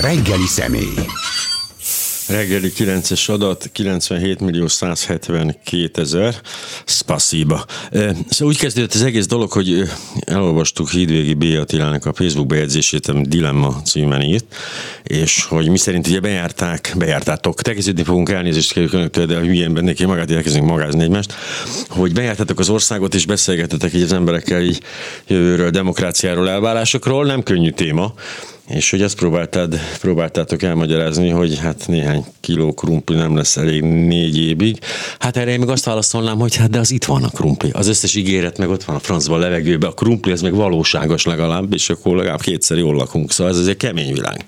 Reggeli személy. Reggeli 9-es adat, 97 millió 172 ezer, spasiba. Szóval úgy kezdődött az egész dolog, hogy elolvastuk Hídvégi B. Attilának a Facebook bejegyzését, amit Dilemma címen írt, és hogy mi szerint ugye bejárták, bejártátok, tegeződni fogunk elnézést kérjük önöktől, de hülyén neki magát, elkezdünk magázni egymást, hogy bejártátok az országot, és beszélgetetek így az emberekkel így jövőről, demokráciáról, elvárásokról, nem könnyű téma, és hogy ezt próbáltad, próbáltátok elmagyarázni, hogy hát néhány kiló krumpli nem lesz elég négy évig. Hát erre én meg azt válaszolnám, hogy hát de az itt van a krumpli. Az összes ígéret meg ott van a francban a levegőben. A krumpli ez meg valóságos legalább, és akkor legalább kétszer jól lakunk. Szóval ez egy kemény világ.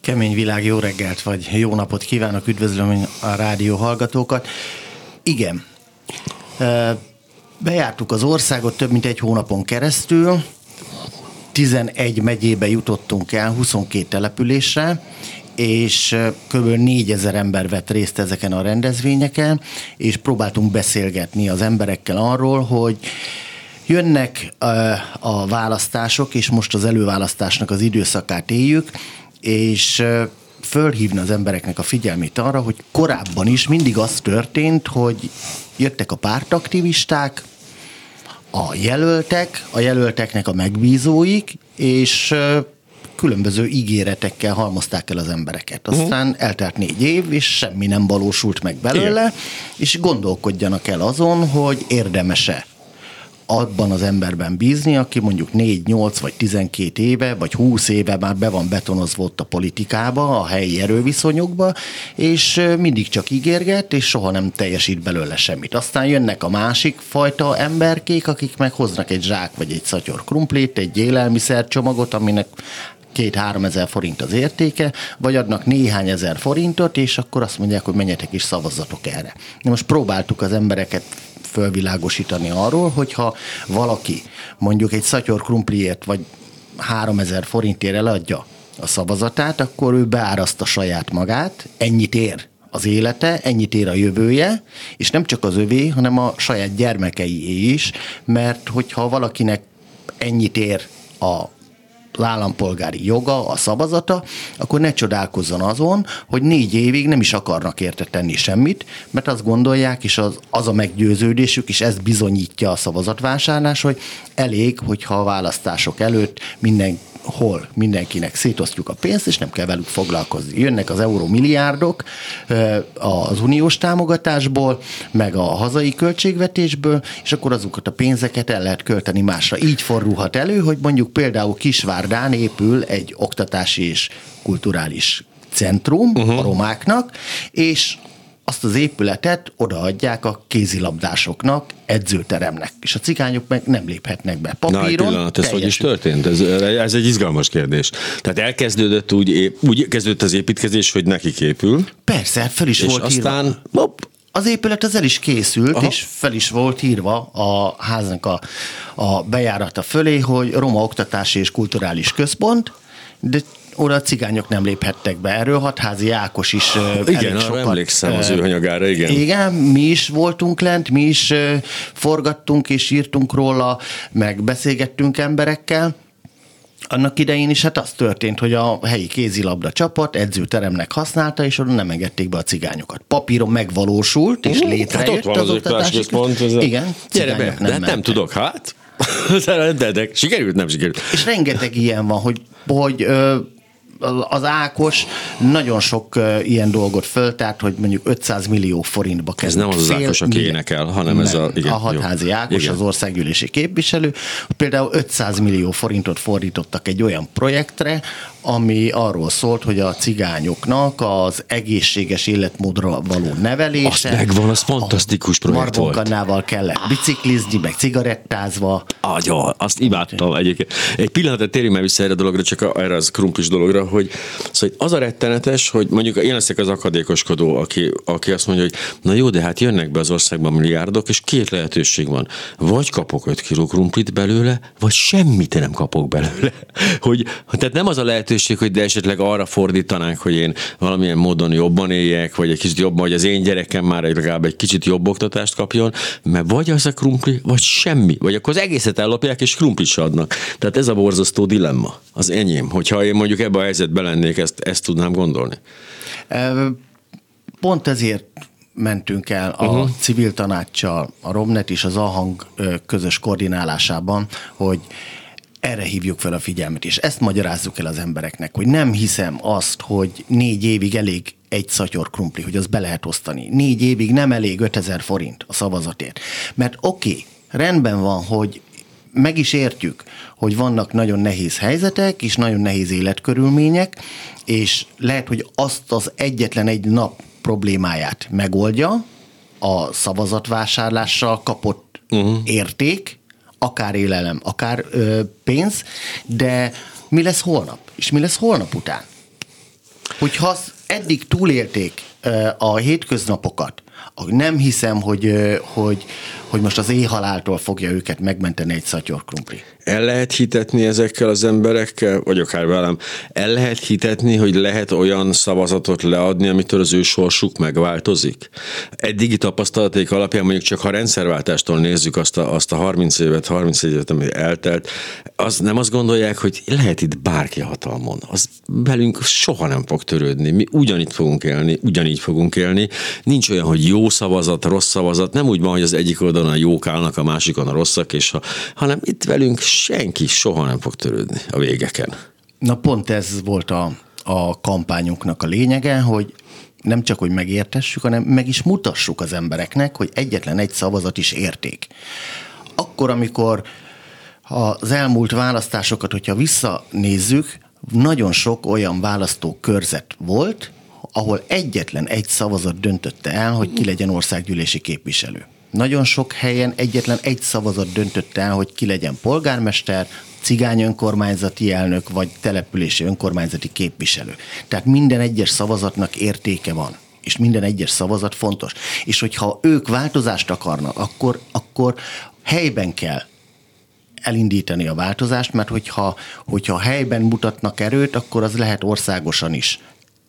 Kemény világ, jó reggelt, vagy jó napot kívánok, üdvözlöm a rádió hallgatókat. Igen, bejártuk az országot több mint egy hónapon keresztül, 11 megyébe jutottunk el, 22 településre, és kb. 4000 ember vett részt ezeken a rendezvényeken, és próbáltunk beszélgetni az emberekkel arról, hogy jönnek a választások, és most az előválasztásnak az időszakát éljük, és fölhívni az embereknek a figyelmét arra, hogy korábban is mindig az történt, hogy jöttek a pártaktivisták, a jelöltek, a jelölteknek a megbízóik, és különböző ígéretekkel halmozták el az embereket. Mhm. Aztán uh-huh. eltelt négy év, és semmi nem valósult meg belőle, Igen. és gondolkodjanak el azon, hogy érdemese abban az emberben bízni, aki mondjuk 4, 8 vagy 12 éve, vagy 20 éve már be van betonozva ott a politikába, a helyi erőviszonyokba, és mindig csak ígérget, és soha nem teljesít belőle semmit. Aztán jönnek a másik fajta emberkék, akik meg hoznak egy zsák vagy egy szatyor krumplit, egy élelmiszercsomagot, aminek két-három ezer forint az értéke, vagy adnak néhány ezer forintot, és akkor azt mondják, hogy menjetek is szavazzatok erre. Na most próbáltuk az embereket fölvilágosítani arról, hogyha valaki mondjuk egy szatyor krumpliért vagy 3000 forintért eladja a szavazatát, akkor ő beáraszta saját magát, ennyit ér az élete, ennyit ér a jövője, és nem csak az övé, hanem a saját gyermekei is, mert hogyha valakinek ennyit ér a állampolgári joga, a szavazata, akkor ne csodálkozzon azon, hogy négy évig nem is akarnak érte tenni semmit, mert azt gondolják, és az, az a meggyőződésük, és ez bizonyítja a szavazatvásárlás, hogy elég, hogyha a választások előtt minden hol mindenkinek szétosztjuk a pénzt, és nem kell velük foglalkozni. Jönnek az euró milliárdok az uniós támogatásból, meg a hazai költségvetésből, és akkor azokat a pénzeket el lehet költeni másra. Így fordulhat elő, hogy mondjuk például Kisvárdán épül egy oktatási és kulturális centrum uh-huh. a romáknak, és azt az épületet odaadják a kézilabdásoknak, edzőteremnek, és a cigányok meg nem léphetnek be. Papíron Na, egy pillanat, ez hogy is történt? Ez, ez egy izgalmas kérdés. Tehát elkezdődött úgy, úgy kezdődött az építkezés, hogy nekik épül. Persze, fel is és volt aztán, írva. Hopp, az épület az el is készült, Aha. és fel is volt írva a háznak a, a bejárata fölé, hogy Roma Oktatási és Kulturális Központ, de oda a cigányok nem léphettek be. Erről hatházi Ákos is Igen, arra sokat, emlékszem az ő anyagára, igen. Igen, mi is voltunk lent, mi is forgattunk és írtunk róla, meg beszélgettünk emberekkel, annak idején is hát az történt, hogy a helyi kézilabda csapat edzőteremnek használta, és oda nem engedték be a cigányokat. Papíron megvalósult, és létrejött hát ott van az, az oktatási pont, ez a... Igen, Gyere be, nem de hát nem tudok, hát. de, de, de, sikerült, nem sikerült. És rengeteg ilyen van, hogy, hogy ö, az Ákos nagyon sok ilyen dolgot föltárt, hogy mondjuk 500 millió forintba kezd. Ez nem az az Ákos, aki énekel, hanem nem, ez a... Igen, a hatházi jó. Ákos, igen. az országgyűlési képviselő. Például 500 millió forintot fordítottak egy olyan projektre, ami arról szólt, hogy a cigányoknak az egészséges életmódra való nevelése. Azt megvan, az fantasztikus projekt volt. Marbon kellett biciklizni, meg cigarettázva. Agya, azt imádtam egyébként. Egy pillanatot térjünk már vissza erre a dologra, csak erre az krumplis dologra, hogy szóval az a rettenetes, hogy mondjuk én leszek az akadékoskodó, aki, aki azt mondja, hogy na jó, de hát jönnek be az országban milliárdok, és két lehetőség van. Vagy kapok 5 kiló krumplit belőle, vagy semmit nem kapok belőle. Hogy, tehát nem az a lehet lehetőség, hogy de esetleg arra fordítanánk, hogy én valamilyen módon jobban éljek, vagy egy kicsit jobban, hogy az én gyerekem már legalább egy kicsit jobb oktatást kapjon, mert vagy az a krumpli, vagy semmi. Vagy akkor az egészet ellopják, és krumplit adnak. Tehát ez a borzasztó dilemma, az enyém. Hogyha én mondjuk ebbe a helyzetbe lennék, ezt, ezt tudnám gondolni. Pont ezért mentünk el a uh-huh. civil tanácssal, a Romnet és az Ahang közös koordinálásában, hogy erre hívjuk fel a figyelmet, és ezt magyarázzuk el az embereknek, hogy nem hiszem azt, hogy négy évig elég egy szatyor krumpli, hogy az be lehet osztani. Négy évig nem elég 5000 forint a szavazatért. Mert oké, okay, rendben van, hogy meg is értjük, hogy vannak nagyon nehéz helyzetek, és nagyon nehéz életkörülmények, és lehet, hogy azt az egyetlen egy nap problémáját megoldja a szavazatvásárlással kapott uh-huh. érték, akár élelem, akár ö, pénz, de mi lesz holnap? És mi lesz holnap után? Hogyha eddig túlélték ö, a hétköznapokat, nem hiszem, hogy, hogy, hogy most az éjhaláltól fogja őket megmenteni egy szatyor krumpli. El lehet hitetni ezekkel az emberekkel, vagy akár velem, el lehet hitetni, hogy lehet olyan szavazatot leadni, amitől az ő sorsuk megváltozik? Eddigi tapasztalaték alapján mondjuk csak ha rendszerváltástól nézzük azt a, azt a 30 évet, 30 évet, ami eltelt, az nem azt gondolják, hogy lehet itt bárki hatalmon. Az velünk soha nem fog törődni. Mi ugyanitt fogunk élni, ugyanígy fogunk élni. Nincs olyan, hogy jó szavazat, rossz szavazat. Nem úgy van, hogy az egyik oldalon a jók állnak, a másikon a rosszak, és ha, hanem itt velünk senki soha nem fog törődni a végeken. Na pont ez volt a, a kampányunknak a lényege, hogy nem csak, hogy megértessük, hanem meg is mutassuk az embereknek, hogy egyetlen egy szavazat is érték. Akkor, amikor az elmúlt választásokat, hogyha visszanézzük, nagyon sok olyan választó körzet volt, ahol egyetlen egy szavazat döntötte el, hogy ki legyen országgyűlési képviselő. Nagyon sok helyen egyetlen egy szavazat döntötte el, hogy ki legyen polgármester, cigány önkormányzati elnök vagy települési önkormányzati képviselő. Tehát minden egyes szavazatnak értéke van és minden egyes szavazat fontos. És hogyha ők változást akarnak, akkor, akkor helyben kell elindítani a változást, mert hogyha, hogyha helyben mutatnak erőt, akkor az lehet országosan is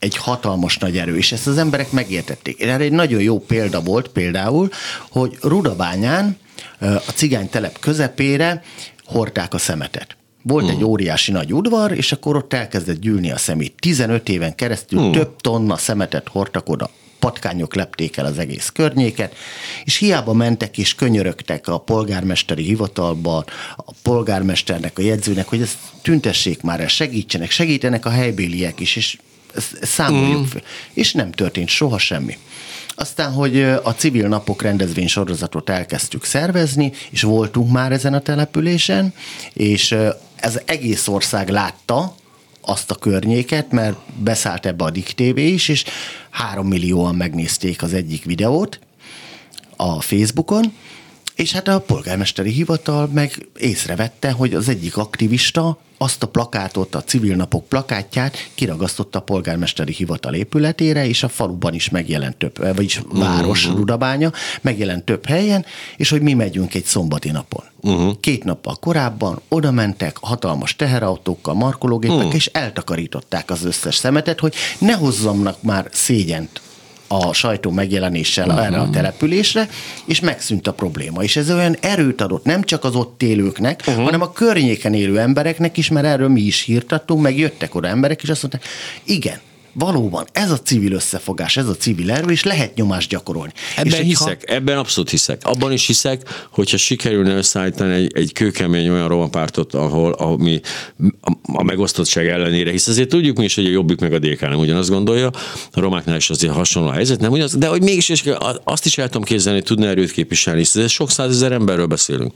egy hatalmas nagy erő, és ezt az emberek megértették. Erre egy nagyon jó példa volt például, hogy Rudabányán a cigány telep közepére hordták a szemetet. Volt uh. egy óriási nagy udvar, és akkor ott elkezdett gyűlni a szemét. 15 éven keresztül uh. több tonna szemetet hordtak oda patkányok lepték el az egész környéket, és hiába mentek és könyörögtek a polgármesteri hivatalban, a polgármesternek, a jegyzőnek, hogy ezt tüntessék már el, segítsenek, segítenek a helybéliek is, és számoljuk mm. fel. És nem történt soha semmi. Aztán, hogy a civil napok rendezvény sorozatot elkezdtük szervezni, és voltunk már ezen a településen, és ez egész ország látta, azt a környéket, mert beszállt ebbe a Dik TV is, és három millióan megnézték az egyik videót a Facebookon, és hát a polgármesteri hivatal meg észrevette, hogy az egyik aktivista azt a plakátot, a civil napok plakátját kiragasztotta a polgármesteri hivatal épületére, és a faluban is megjelent több, vagyis város, uh-huh. Rudabánya, megjelent több helyen, és hogy mi megyünk egy szombati napon. Uh-huh. Két nappal korábban oda mentek hatalmas teherautókkal, markológépek, uh-huh. és eltakarították az összes szemetet, hogy ne hozzamnak már szégyent a sajtó megjelenéssel uh-huh. erre a településre, és megszűnt a probléma. És ez olyan erőt adott nem csak az ott élőknek, uh-huh. hanem a környéken élő embereknek is, mert erről mi is hírtattunk, meg jöttek oda emberek, és azt mondták, igen, valóban ez a civil összefogás, ez a civil erő, és lehet nyomást gyakorolni. Ebben és hiszek, ha... ebben abszolút hiszek. Abban is hiszek, hogyha sikerülne összeállítani egy, egy kőkemény olyan romapártot, ahol ami a, a megosztottság ellenére, hisz azért tudjuk mi is, hogy a jobbik meg a DK nem ugyanazt gondolja, a romáknál is azért hasonló a helyzet, nem ugyanaz, de hogy mégis és azt is el tudom képzelni, hogy tudna erőt képviselni, hisz sok százezer emberről beszélünk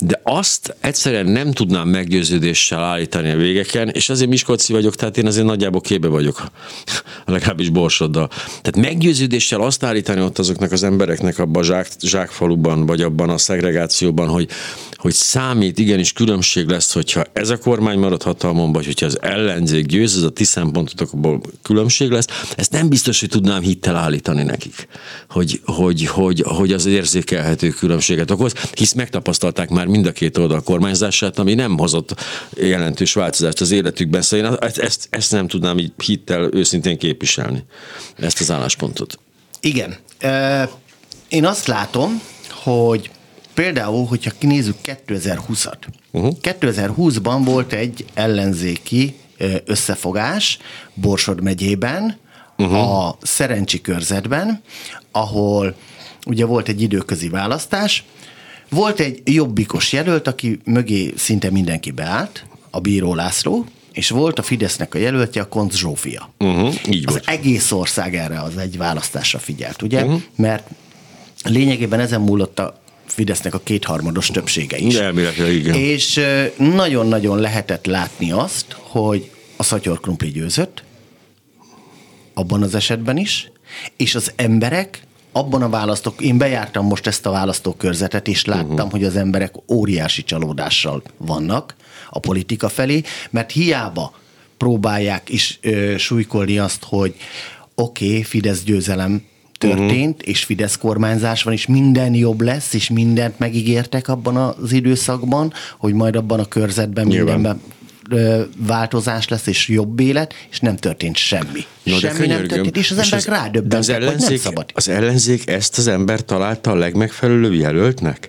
de azt egyszerűen nem tudnám meggyőződéssel állítani a végeken, és azért Miskolci vagyok, tehát én azért nagyjából képbe vagyok, legalábbis Borsoddal. Tehát meggyőződéssel azt állítani ott azoknak az embereknek abban a zsák, zsákfaluban, vagy abban a szegregációban, hogy, hogy számít, igenis különbség lesz, hogyha ez a kormány marad hatalmon, vagy hogyha az ellenzék győz, ez a ti szempontotokból különbség lesz, ezt nem biztos, hogy tudnám hittel állítani nekik, hogy, hogy, hogy, hogy az érzékelhető különbséget okoz, hisz megtapasztalták már mind a két oldal kormányzását, ami nem hozott jelentős változást az életükben. Szóval én ezt, ezt, nem tudnám így hittel őszintén képviselni, ezt az álláspontot. Igen. Én azt látom, hogy például, hogyha kinézzük 2020-at. Uh-huh. 2020-ban volt egy ellenzéki összefogás Borsod megyében, uh-huh. a Szerencsi körzetben, ahol ugye volt egy időközi választás, volt egy jobbikos jelölt, aki mögé szinte mindenki beállt, a Bíró László, és volt a Fidesznek a jelöltje, a Koncz Zsófia. Uh-huh, így az volt. egész ország erre az egy választásra figyelt, ugye? Uh-huh. Mert lényegében ezen múlott a Fidesznek a kétharmados többsége is. Elméletileg, igen. És nagyon-nagyon lehetett látni azt, hogy a Szatyor Krumpli győzött, abban az esetben is, és az emberek abban a választók, én bejártam most ezt a választókörzetet, és láttam, uh-huh. hogy az emberek óriási csalódással vannak a politika felé, mert hiába próbálják is ö, súlykolni azt, hogy oké, okay, Fidesz győzelem történt, uh-huh. és Fidesz kormányzás van, és minden jobb lesz, és mindent megígértek abban az időszakban, hogy majd abban a körzetben Nyilván. mindenben változás lesz, és jobb élet, és nem történt semmi. No, semmi nem történt, és az emberek rádöbbentek, az ellenzék, hogy nem szabad. Az ellenzék ezt az ember találta a legmegfelelőbb jelöltnek?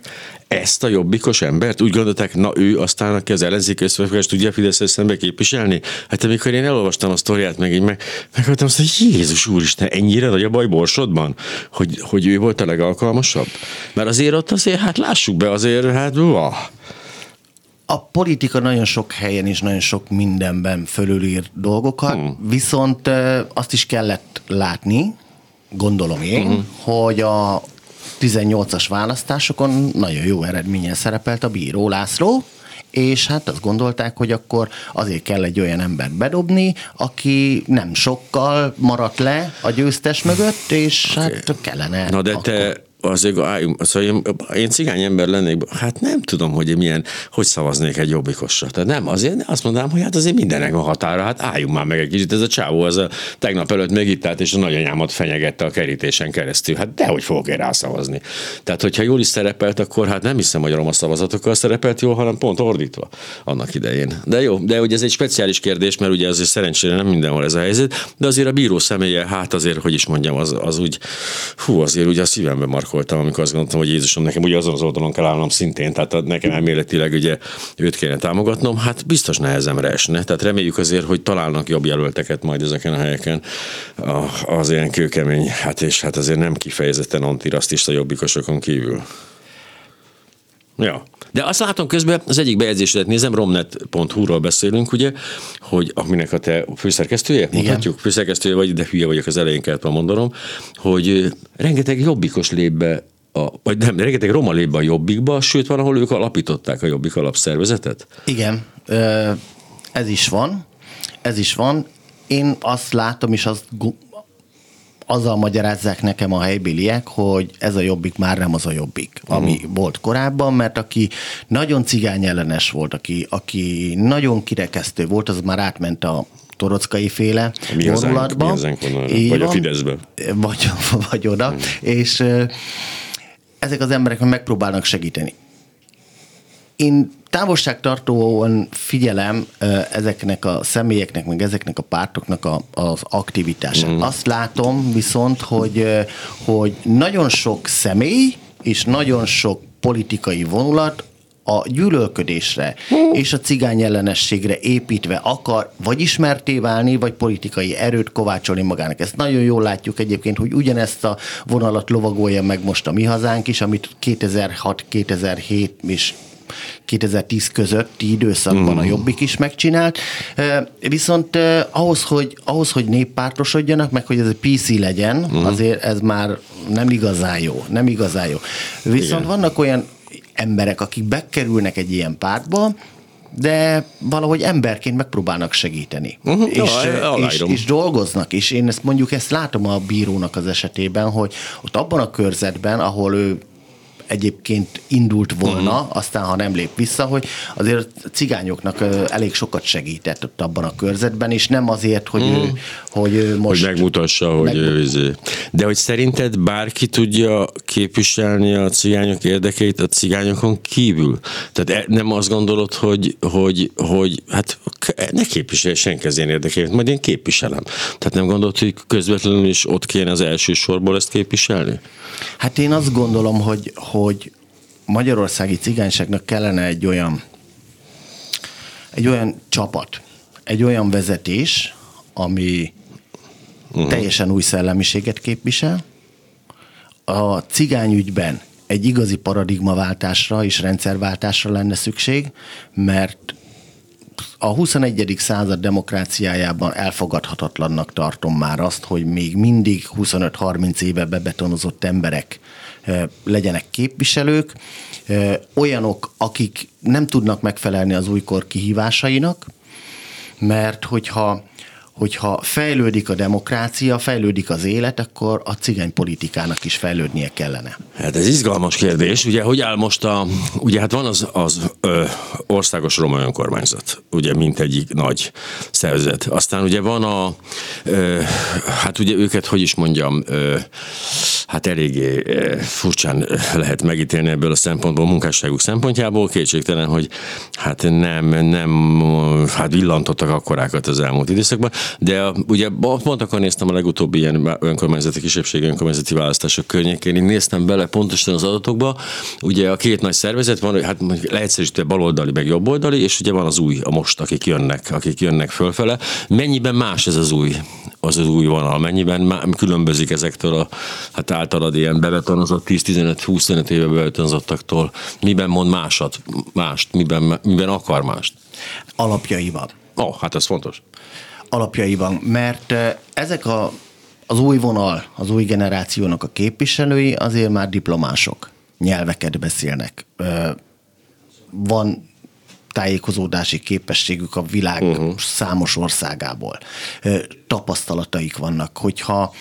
ezt a jobbikos embert? Úgy gondolták, na ő aztán, aki az ellenzék összefogást tudja Fidesz szembe képviselni? Hát amikor én elolvastam a sztoriát, meg így meg, meghaltam azt, hogy Jézus úristen, ennyire nagy a baj Borsodban, hogy, hogy ő volt a legalkalmasabb? Mert azért ott azért, hát lássuk be, azért, hát, uah. A politika nagyon sok helyen és nagyon sok mindenben fölülír dolgokat, hmm. viszont azt is kellett látni, gondolom én, hmm. hogy a 18-as választásokon nagyon jó eredményen szerepelt a bíró László, és hát azt gondolták, hogy akkor azért kell egy olyan embert bedobni, aki nem sokkal maradt le a győztes mögött, és okay. hát kellene. Na de akkor... te azért álljunk, szóval én, én cigány ember lennék, hát nem tudom, hogy milyen, hogy szavaznék egy jobbikosra. Tehát nem, azért azt mondanám, hogy hát azért mindenek a határa, hát álljunk már meg egy kicsit. Ez a csávó, az a tegnap előtt még itt állt, és a nagyanyámat fenyegette a kerítésen keresztül. Hát dehogy fogok én rászavazni. Tehát, hogyha jól is szerepelt, akkor hát nem hiszem, hogy roma szavazatokkal szerepelt jól, hanem pont ordítva annak idején. De jó, de ugye ez egy speciális kérdés, mert ugye azért szerencsére nem mindenhol ez a helyzet, de azért a bíró személye, hát azért, hogy is mondjam, az, az úgy, hú, azért ugye a szívembe mark markoltam, amikor azt gondoltam, hogy Jézusom, nekem ugye azon az oldalon kell állnom szintén, tehát nekem elméletileg ugye őt kéne támogatnom, hát biztos nehezemre esne. Tehát reméljük azért, hogy találnak jobb jelölteket majd ezeken a helyeken az ilyen kőkemény, hát és hát azért nem kifejezetten antirasztista jobbikosokon kívül. Ja. De azt látom közben, az egyik bejegyzésedet nézem, romnet.hu-ról beszélünk, ugye, hogy aminek a te főszerkesztője, Igen. mondhatjuk, főszerkesztője vagy, de hülye vagyok az elején kellett mondanom, hogy rengeteg jobbikos lép be a, vagy nem, rengeteg roma lép be a jobbikba, sőt van, ahol ők alapították a jobbik alapszervezetet. Igen, ez is van, ez is van. Én azt látom, és azt azzal magyarázzák nekem a helybéliek, hogy ez a jobbik már nem az a jobbik, ami uh-huh. volt korábban, mert aki nagyon cigány ellenes volt, aki, aki nagyon kirekesztő volt, az már átment a torockai féle mi vonulatba. Mi vagy a Fideszbe. Vagy, vagy oda. Hmm. És ezek az emberek megpróbálnak segíteni. Én távolságtartóan figyelem ezeknek a személyeknek, meg ezeknek a pártoknak a, az aktivitását. Mm. Azt látom viszont, hogy, hogy nagyon sok személy és nagyon sok politikai vonulat a gyűlölködésre mm. és a cigány ellenességre építve akar vagy ismerté válni, vagy politikai erőt kovácsolni magának. Ezt nagyon jól látjuk egyébként, hogy ugyanezt a vonalat lovagolja meg most a mi hazánk is, amit 2006-2007 és 2010 közötti időszakban a mm. Jobbik is megcsinált. Viszont ahhoz, hogy, ahhoz, hogy néppártosodjanak, meg hogy ez egy PC legyen, mm. azért ez már nem igazán jó. Nem igazán jó. Viszont Igen. vannak olyan emberek, akik bekerülnek egy ilyen pártba, de valahogy emberként megpróbálnak segíteni. Uh-huh. És, ja, és, és dolgoznak, és én ezt mondjuk ezt látom a bírónak az esetében, hogy ott abban a körzetben, ahol ő egyébként indult volna, uh-huh. aztán ha nem lép vissza, hogy azért a cigányoknak elég sokat segített ott abban a körzetben, és nem azért, hogy, uh-huh. ő, hogy ő most... Hogy megmutassa, hogy meg... ő... Izé- De hogy szerinted bárki tudja képviselni a cigányok érdekeit a cigányokon kívül? Tehát e- nem azt gondolod, hogy, hogy, hogy hát ne képviselj senki az én érdekeit, majd én képviselem. Tehát nem gondolod, hogy közvetlenül is ott kéne az első sorból ezt képviselni? Hát én azt gondolom, hogy, hogy magyarországi cigányságnak kellene egy olyan egy olyan csapat, egy olyan vezetés, ami uh-huh. teljesen új szellemiséget képvisel. A cigányügyben egy igazi paradigmaváltásra és rendszerváltásra lenne szükség, mert a 21. század demokráciájában elfogadhatatlannak tartom már azt, hogy még mindig 25-30 éve bebetonozott emberek legyenek képviselők, olyanok, akik nem tudnak megfelelni az újkor kihívásainak, mert hogyha hogyha fejlődik a demokrácia, fejlődik az élet, akkor a cigány politikának is fejlődnie kellene. Hát ez izgalmas kérdés. Ugye, hogy áll most a, ugye hát van az, az ö, országos roma önkormányzat, ugye, mint egyik nagy szervezet. Aztán ugye van a, ö, hát ugye őket, hogy is mondjam, ö, hát eléggé furcsán lehet megítélni ebből a szempontból, a munkásságuk szempontjából. Kétségtelen, hogy hát nem, nem, hát villantottak akkorákat az elmúlt időszakban. De ugye pont akkor néztem a legutóbbi ilyen önkormányzati kisebbségi önkormányzati választások környékén, én néztem bele pontosan az adatokba, ugye a két nagy szervezet van, hát leegyszerűsítve baloldali meg jobboldali, és ugye van az új, a most, akik jönnek, akik jönnek fölfele. Mennyiben más ez az új, az az új vonal, mennyiben má, különbözik ezektől a hát általad ilyen bebetonozott 10-15-25 éve bebetonozottaktól, miben mond másat, mást, miben, miben akar mást? Alapjaiban. Ó, oh, hát ez fontos alapjaiban, mert ezek a, az új vonal, az új generációnak a képviselői azért már diplomások, nyelveket beszélnek. Van tájékozódási képességük a világ uh-huh. számos országából. Tapasztalataik vannak, hogyha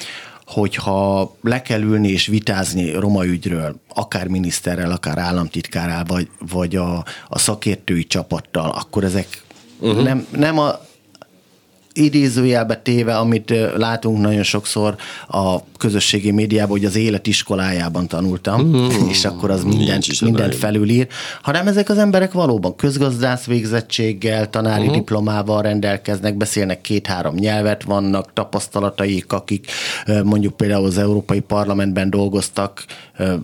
hogyha le kell ülni és vitázni roma ügyről, akár miniszterrel, akár államtitkárral, vagy, vagy a, a szakértői csapattal, akkor ezek uh-huh. nem, nem a idézőjelbe téve, amit látunk nagyon sokszor a közösségi médiában, hogy az élet iskolájában tanultam, mm. és akkor az mindent, mindent felülír, hanem ezek az emberek valóban közgazdász végzettséggel, tanári mm. diplomával rendelkeznek, beszélnek két-három nyelvet, vannak tapasztalataik, akik mondjuk például az Európai Parlamentben dolgoztak,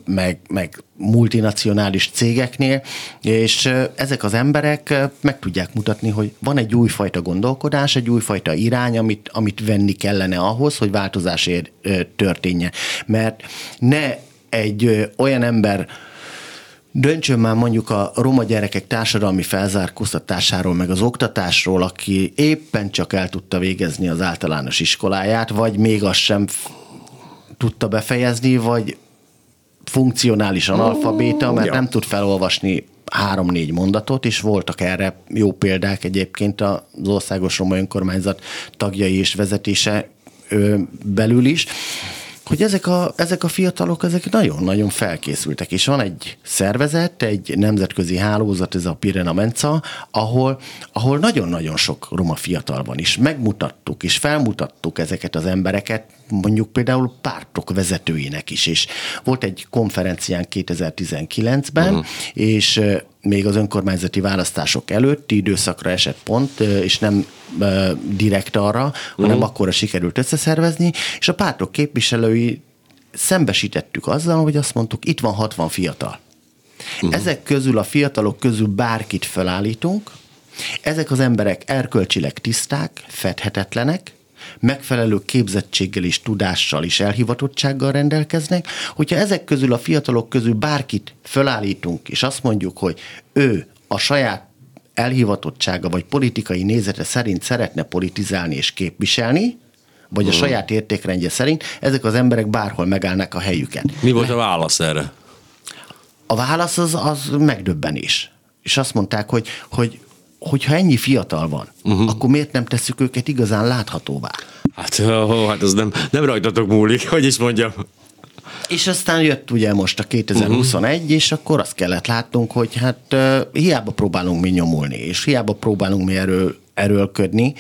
meg, meg multinacionális cégeknél, és ezek az emberek meg tudják mutatni, hogy van egy újfajta gondolkodás, egy újfajta irány, amit, amit venni kellene ahhoz, hogy változás ér, történjen. Mert ne egy olyan ember Döntsön már mondjuk a roma gyerekek társadalmi felzárkóztatásáról, meg az oktatásról, aki éppen csak el tudta végezni az általános iskoláját, vagy még azt sem tudta befejezni, vagy funkcionális analfabéta, mert ja. nem tud felolvasni három-négy mondatot, és voltak erre jó példák egyébként az Országos Roma Önkormányzat tagjai és vezetése belül is hogy ezek a, ezek a fiatalok, ezek nagyon-nagyon felkészültek, és van egy szervezet, egy nemzetközi hálózat, ez a Pirena Menca, ahol, ahol nagyon-nagyon sok roma fiatal van, és megmutattuk, és felmutattuk ezeket az embereket, mondjuk például pártok vezetőinek is, és volt egy konferencián 2019-ben, uh-huh. és még az önkormányzati választások előtti időszakra esett pont, és nem direkt arra, hanem uh-huh. akkora sikerült összeszervezni, és a pártok képviselői szembesítettük azzal, hogy azt mondtuk, itt van 60 fiatal. Uh-huh. Ezek közül, a fiatalok közül bárkit felállítunk, ezek az emberek erkölcsileg tiszták, fedhetetlenek, megfelelő képzettséggel és tudással és elhivatottsággal rendelkeznek, hogyha ezek közül a fiatalok közül bárkit fölállítunk, és azt mondjuk, hogy ő a saját elhivatottsága vagy politikai nézete szerint szeretne politizálni és képviselni, vagy a hmm. saját értékrendje szerint, ezek az emberek bárhol megállnak a helyüket. Mi volt a válasz erre? A válasz az, az megdöbbenés. És azt mondták, hogy, hogy hogyha ennyi fiatal van, uh-huh. akkor miért nem tesszük őket igazán láthatóvá? Hát, ó, hát az nem, nem rajtatok múlik, hogy is mondjam. És aztán jött ugye most a 2021, uh-huh. és akkor azt kellett látnunk, hogy hát uh, hiába próbálunk mi nyomulni, és hiába próbálunk mi erről erőlködni,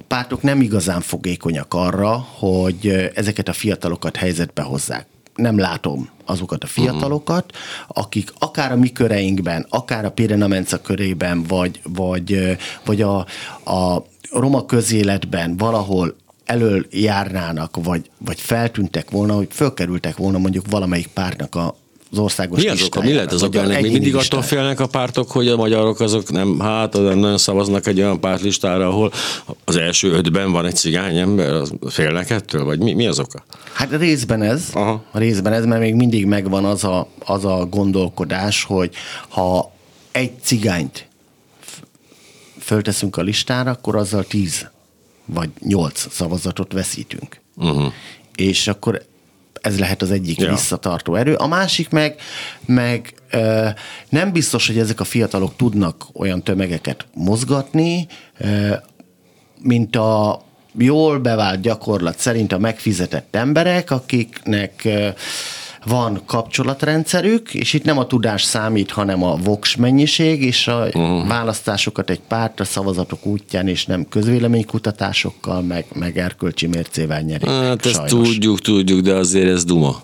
a pártok nem igazán fogékonyak arra, hogy ezeket a fiatalokat helyzetbe hozzák. Nem látom azokat a fiatalokat, akik akár a mi köreinkben, akár a Pirena Menca körében, vagy, vagy, vagy a, a roma közéletben valahol elől járnának, vagy, vagy feltűntek volna, hogy fölkerültek volna mondjuk valamelyik pártnak a, az országos Mi az oka? Mi lehet az oka? Még mindig attól félnek a pártok, hogy a magyarok azok nem, hát nem nagyon szavaznak egy olyan pártlistára, ahol az első ötben van egy cigány ember, az félnek ettől? Vagy mi, mi az oka? Hát részben ez, Aha. részben ez, mert még mindig megvan az a, az a gondolkodás, hogy ha egy cigányt fölteszünk a listára, akkor azzal tíz vagy nyolc szavazatot veszítünk. Uh-huh. És akkor ez lehet az egyik ja. visszatartó erő. A másik meg, meg ö, nem biztos, hogy ezek a fiatalok tudnak olyan tömegeket mozgatni, ö, mint a jól bevált gyakorlat szerint a megfizetett emberek, akiknek ö, van kapcsolatrendszerük, és itt nem a tudás számít, hanem a voks mennyiség, és a uh-huh. választásokat egy pártra szavazatok útján, és nem közvéleménykutatásokkal, meg, meg erkölcsi mércével nyerik. Hát ezt sajnos. tudjuk, tudjuk, de azért ez duma.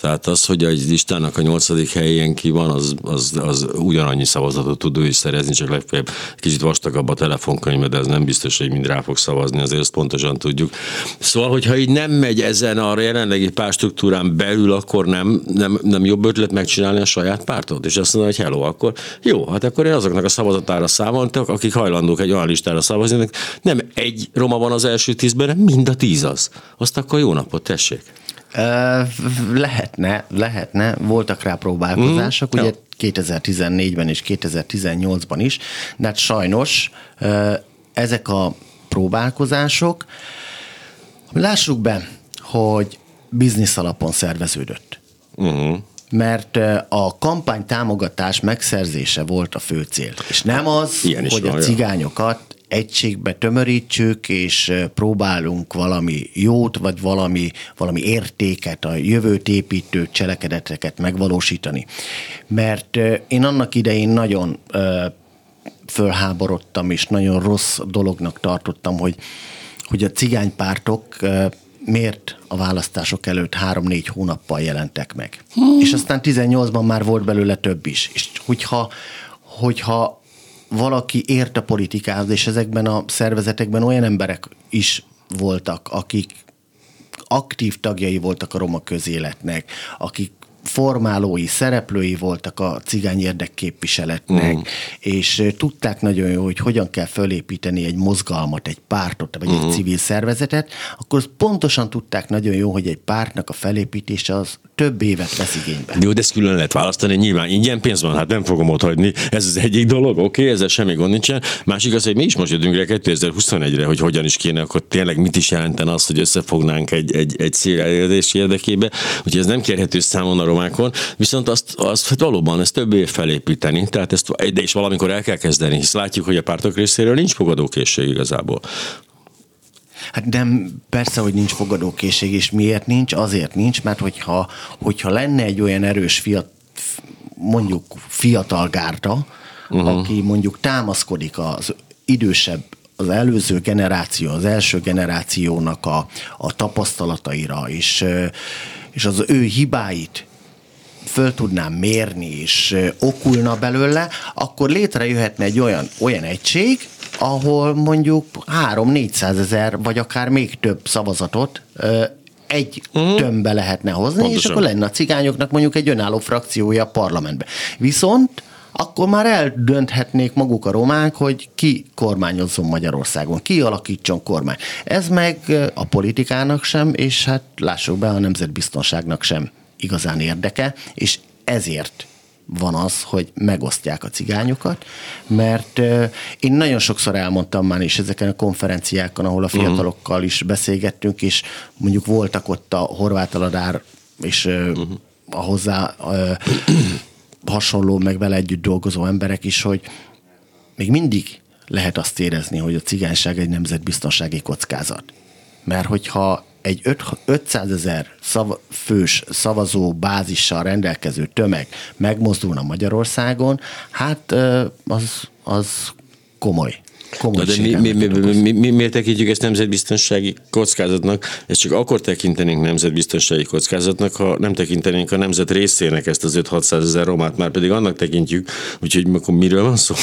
Tehát az, hogy egy listának a nyolcadik helyén ki van, az, az, az ugyanannyi szavazatot tud ő is szerezni, csak legfeljebb kicsit vastagabb a telefonkönyve, de ez nem biztos, hogy mind rá fog szavazni, azért ezt pontosan tudjuk. Szóval, hogyha így nem megy ezen a jelenlegi párstruktúrán belül, akkor nem, nem, nem jobb ötlet megcsinálni a saját pártot, és azt mondani, hogy hello, akkor jó, hát akkor én azoknak a szavazatára számoltak, akik hajlandók egy olyan listára szavazni, nem egy roma van az első tízben, hanem mind a tíz az. Azt akkor jó napot, tessék. Lehetne, lehetne, voltak rá próbálkozások, mm, ugye 2014-ben és 2018-ban is, de hát sajnos ezek a próbálkozások, lássuk be, hogy biznisz alapon szerveződött. Uh-huh. Mert a kampány támogatás megszerzése volt a fő cél. És nem az, Ilyen hogy a cigányokat egységbe tömörítsük, és próbálunk valami jót, vagy valami, valami értéket, a jövőt építő cselekedeteket megvalósítani. Mert én annak idején nagyon fölháborodtam, és nagyon rossz dolognak tartottam, hogy, hogy a cigánypártok miért a választások előtt három-négy hónappal jelentek meg. Hmm. És aztán 18-ban már volt belőle több is. És hogyha, hogyha valaki ért a politikához, és ezekben a szervezetekben olyan emberek is voltak, akik aktív tagjai voltak a roma közéletnek, akik formálói, szereplői voltak a cigány érdekképviseletnek, mm. és tudták nagyon jó, hogy hogyan kell fölépíteni egy mozgalmat, egy pártot, vagy mm. egy civil szervezetet, akkor pontosan tudták nagyon jó, hogy egy pártnak a felépítése az több évet vesz igénybe. Jó, de ezt külön lehet választani, nyilván ingyen pénz van, hát nem fogom ott hagyni. Ez az egyik dolog, oké, okay, ezzel semmi gond nincsen. Másik az, hogy mi is most jöttünk rá 2021-re, hogy hogyan is kéne, akkor tényleg mit is jelenten az, hogy összefognánk egy, egy, egy cél elérési érdekébe. Úgyhogy ez nem kérhető számon a romákon, viszont azt, azt hát valóban ezt több év felépíteni, tehát ezt de is valamikor el kell kezdeni, hisz látjuk, hogy a pártok részéről nincs fogadókészség igazából. Hát nem, persze, hogy nincs fogadókészség, és miért nincs? Azért nincs, mert hogyha, hogyha lenne egy olyan erős fiat, mondjuk fiatal gárta, uh-huh. aki mondjuk támaszkodik az idősebb az előző generáció, az első generációnak a, a tapasztalataira, és, és az ő hibáit föl tudnám mérni, és okulna belőle, akkor létrejöhetne egy olyan, olyan egység, ahol mondjuk 3-400 ezer, vagy akár még több szavazatot egy uh-huh. tömbbe lehetne hozni, Pontosan. és akkor lenne a cigányoknak mondjuk egy önálló frakciója a parlamentben. Viszont akkor már eldönthetnék maguk a romák, hogy ki kormányozzon Magyarországon, ki alakítson kormány. Ez meg a politikának sem, és hát lássuk be, a nemzetbiztonságnak sem igazán érdeke, és ezért van az, hogy megosztják a cigányokat, mert én nagyon sokszor elmondtam már is ezeken a konferenciákon, ahol a mhm. fiatalokkal is beszélgettünk, és mondjuk voltak ott a horvát aladár, és uh-huh. a hozzá hasonló, meg vele együtt dolgozó emberek is, hogy még mindig lehet azt érezni, hogy a cigányság egy nemzetbiztonsági kockázat. Mert hogyha egy 500 ezer szav, fős szavazó bázissal rendelkező tömeg megmozdulna Magyarországon, hát az, az komoly. Na de mi, mi, mi, mi, mi, miért tekintjük ezt nemzetbiztonsági kockázatnak? Ezt csak akkor tekintenénk nemzetbiztonsági kockázatnak, ha nem tekintenénk a nemzet részének ezt az 5-600 ezer romát, már pedig annak tekintjük, úgyhogy akkor miről van szó?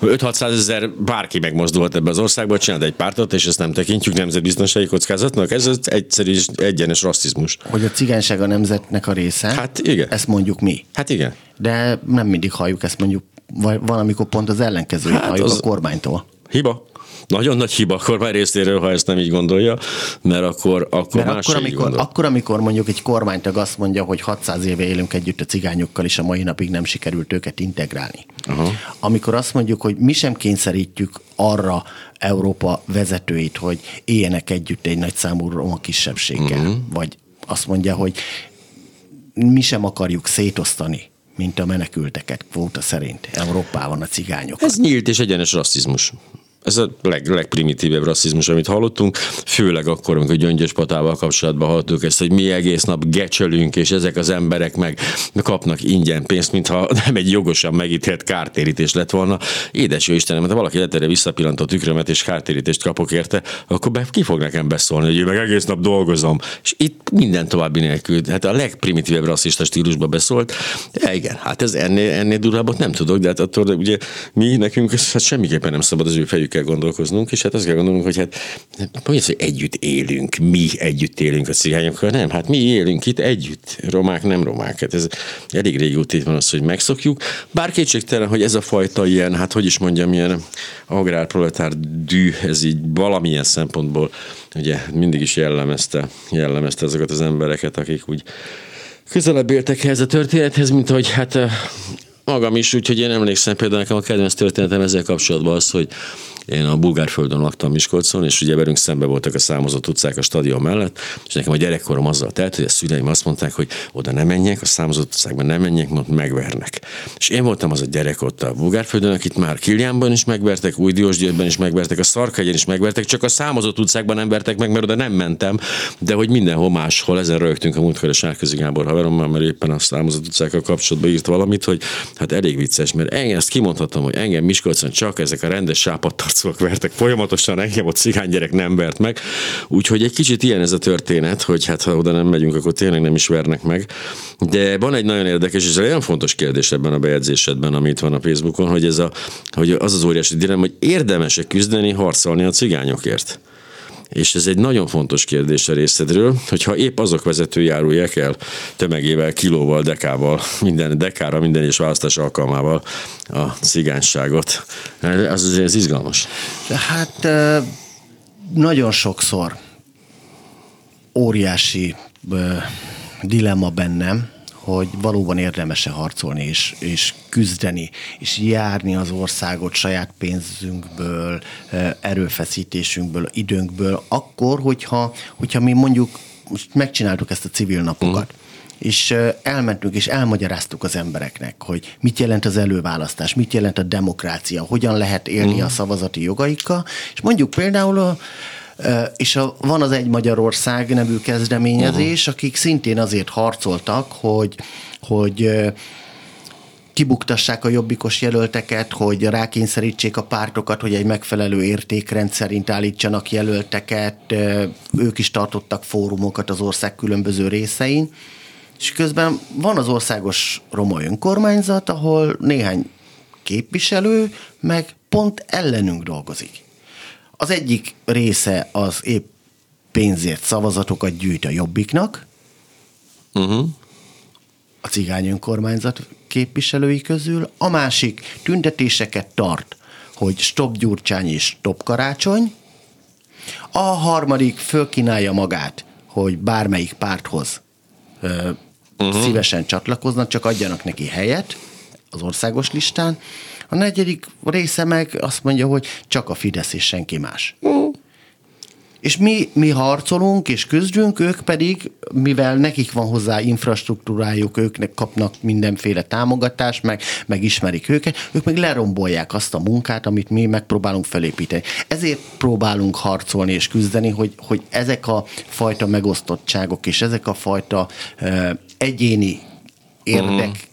5-600 ezer bárki megmozdulhat ebbe az országba, csinált egy pártot, és ezt nem tekintjük nemzetbiztonsági kockázatnak. Ez az egyszerű és egyenes rasszizmus. Hogy a cigányság a nemzetnek a része. Hát igen. Ezt mondjuk mi. Hát igen. De nem mindig halljuk ezt mondjuk, vagy van, amikor pont az ellenkezőjét hát halljuk az... a kormánytól. Hiba nagyon nagy hiba a kormány részéről, ha ezt nem így gondolja, mert akkor, akkor mert más akkor, amikor, gondol. akkor, amikor mondjuk egy kormánytag azt mondja, hogy 600 éve élünk együtt a cigányokkal, és a mai napig nem sikerült őket integrálni. Aha. Amikor azt mondjuk, hogy mi sem kényszerítjük arra Európa vezetőit, hogy éljenek együtt egy nagy számú roma kisebbséggel, uh-huh. vagy azt mondja, hogy mi sem akarjuk szétosztani mint a menekülteket kvóta szerint Európában a cigányokat. Ez nyílt és egyenes rasszizmus. Ez a leg, legprimitívebb rasszizmus, amit hallottunk, főleg akkor, amikor Gyöngyös Patával kapcsolatban hallottuk ezt, hogy mi egész nap gecsölünk, és ezek az emberek meg kapnak ingyen pénzt, mintha nem egy jogosan megítélt kártérítés lett volna. Édes jó Istenem, ha valaki letere visszapillantott tükrömet, és kártérítést kapok érte, akkor be, ki fog nekem beszólni, hogy én meg egész nap dolgozom. És itt minden további nélkül, hát a legprimitívebb rasszista stílusba beszólt. De igen, hát ez ennél, ennél durvábbat nem tudok, de hát attól ugye mi nekünk hát semmiképpen nem szabad az ő fejük kell gondolkoznunk, és hát azt kell gondolnunk, hogy hát hogy az, hogy együtt élünk, mi együtt élünk a cigányokkal, nem, hát mi élünk itt együtt, romák nem romák, hát ez elég régóta itt van az, hogy megszokjuk, bár kétségtelen, hogy ez a fajta ilyen, hát hogy is mondjam, ilyen agrárproletár dű, ez így valamilyen szempontból ugye mindig is jellemezte, jellemezte azokat az embereket, akik úgy közelebb éltek ehhez a történethez, mint hogy hát magam is, úgyhogy én emlékszem például nekem a kedvenc történetem ezzel kapcsolatban az, hogy én a Bulgárföldön laktam Miskolcon, és ugye velünk szembe voltak a számozott utcák a stadion mellett, és nekem a gyerekkorom azzal telt, hogy a szüleim azt mondták, hogy oda nem menjek, a számozott utcákban nem menjek, mert megvernek. És én voltam az a gyerek ott a Bulgárföldön, akit már Kiliánban is megvertek, Új is megvertek, a Szarkhegyen is megvertek, csak a számozott utcákban nem vertek meg, mert oda nem mentem, de hogy mindenhol máshol, ezen rögtünk a múltkor a Sárközi Gábor haverommal, mert éppen a számozott utcákkal kapcsolatban írt valamit, hogy hát elég vicces, mert engem ezt kimondhatom, hogy engem Miskolcon csak ezek a rendes sápadtar arcok vertek folyamatosan, engem ott cigány gyerek nem vert meg. Úgyhogy egy kicsit ilyen ez a történet, hogy hát ha oda nem megyünk, akkor tényleg nem is vernek meg. De van egy nagyon érdekes és nagyon fontos kérdés ebben a bejegyzésedben, amit van a Facebookon, hogy, ez a, hogy az az óriási dilemma, hogy érdemes-e küzdeni, harcolni a cigányokért. És ez egy nagyon fontos kérdés a részedről, hogyha épp azok vezetői járulják el tömegével, kilóval, dekával, minden dekára, minden és választás alkalmával a cigányságot. Az azért ez izgalmas. Hát nagyon sokszor óriási dilemma bennem, hogy valóban érdemes-e harcolni és, és küzdeni, és járni az országot saját pénzünkből, erőfeszítésünkből, időnkből, akkor, hogyha, hogyha mi mondjuk most megcsináltuk ezt a civil napokat, mm és elmentünk és elmagyaráztuk az embereknek, hogy mit jelent az előválasztás, mit jelent a demokrácia, hogyan lehet élni mm. a szavazati jogaikkal, és mondjuk például a és a, van az Egy Magyarország nevű kezdeményezés, uh-huh. akik szintén azért harcoltak, hogy, hogy kibuktassák a jobbikos jelölteket, hogy rákényszerítsék a pártokat, hogy egy megfelelő értékrend szerint állítsanak jelölteket. Ők is tartottak fórumokat az ország különböző részein. És közben van az országos roma önkormányzat, ahol néhány képviselő meg pont ellenünk dolgozik. Az egyik része az épp pénzért szavazatokat gyűjt a Jobbiknak, uh-huh. a cigány önkormányzat képviselői közül, a másik tüntetéseket tart, hogy stop Gyurcsány és stop Karácsony, a harmadik fölkínálja magát, hogy bármelyik párthoz ö, uh-huh. szívesen csatlakoznak, csak adjanak neki helyet az országos listán, a negyedik része meg azt mondja, hogy csak a Fidesz és senki más. És mi, mi harcolunk és küzdünk, ők pedig, mivel nekik van hozzá infrastruktúrájuk, ők kapnak mindenféle támogatást, meg, meg ismerik őket, ők meg lerombolják azt a munkát, amit mi megpróbálunk felépíteni. Ezért próbálunk harcolni és küzdeni, hogy, hogy ezek a fajta megosztottságok és ezek a fajta uh, egyéni érdek uh-huh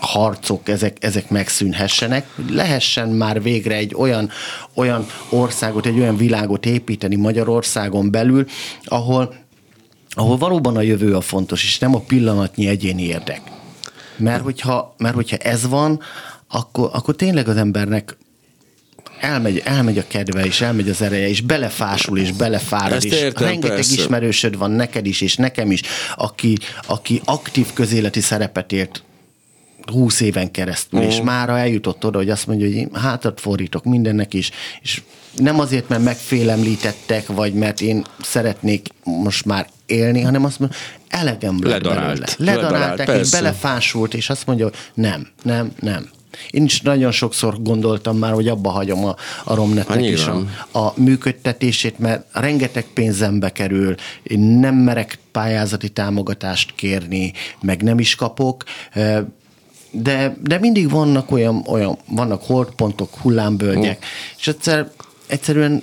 harcok, ezek, ezek megszűnhessenek, hogy lehessen már végre egy olyan, olyan országot, egy olyan világot építeni Magyarországon belül, ahol, ahol valóban a jövő a fontos, és nem a pillanatnyi egyéni érdek. Mert hogyha, mert hogyha ez van, akkor, akkor tényleg az embernek elmegy, elmegy a kedve, és elmegy az ereje, és belefásul, és belefárad, és értem, rengeteg persze. ismerősöd van neked is, és nekem is, aki, aki aktív közéleti szerepet ért húsz éven keresztül, uh-huh. és mhm. mára eljutott oda, hogy azt mondja, hogy én hátat fordítok mindennek is, és nem azért, mert megfélemlítettek, vagy mert én szeretnék most már élni, hanem azt mondja, elegem lett belőle. Ledarálták, Ledarált, és belefásult, és azt mondja, hogy nem, nem, nem. Én is nagyon sokszor gondoltam már, hogy abba hagyom a, a Romnetnek is a, a működtetését, mert rengeteg pénzembe kerül, én nem merek pályázati támogatást kérni, meg nem is kapok de, de mindig vannak olyan, olyan vannak holdpontok, hullámbölgyek, mm. és egyszer, egyszerűen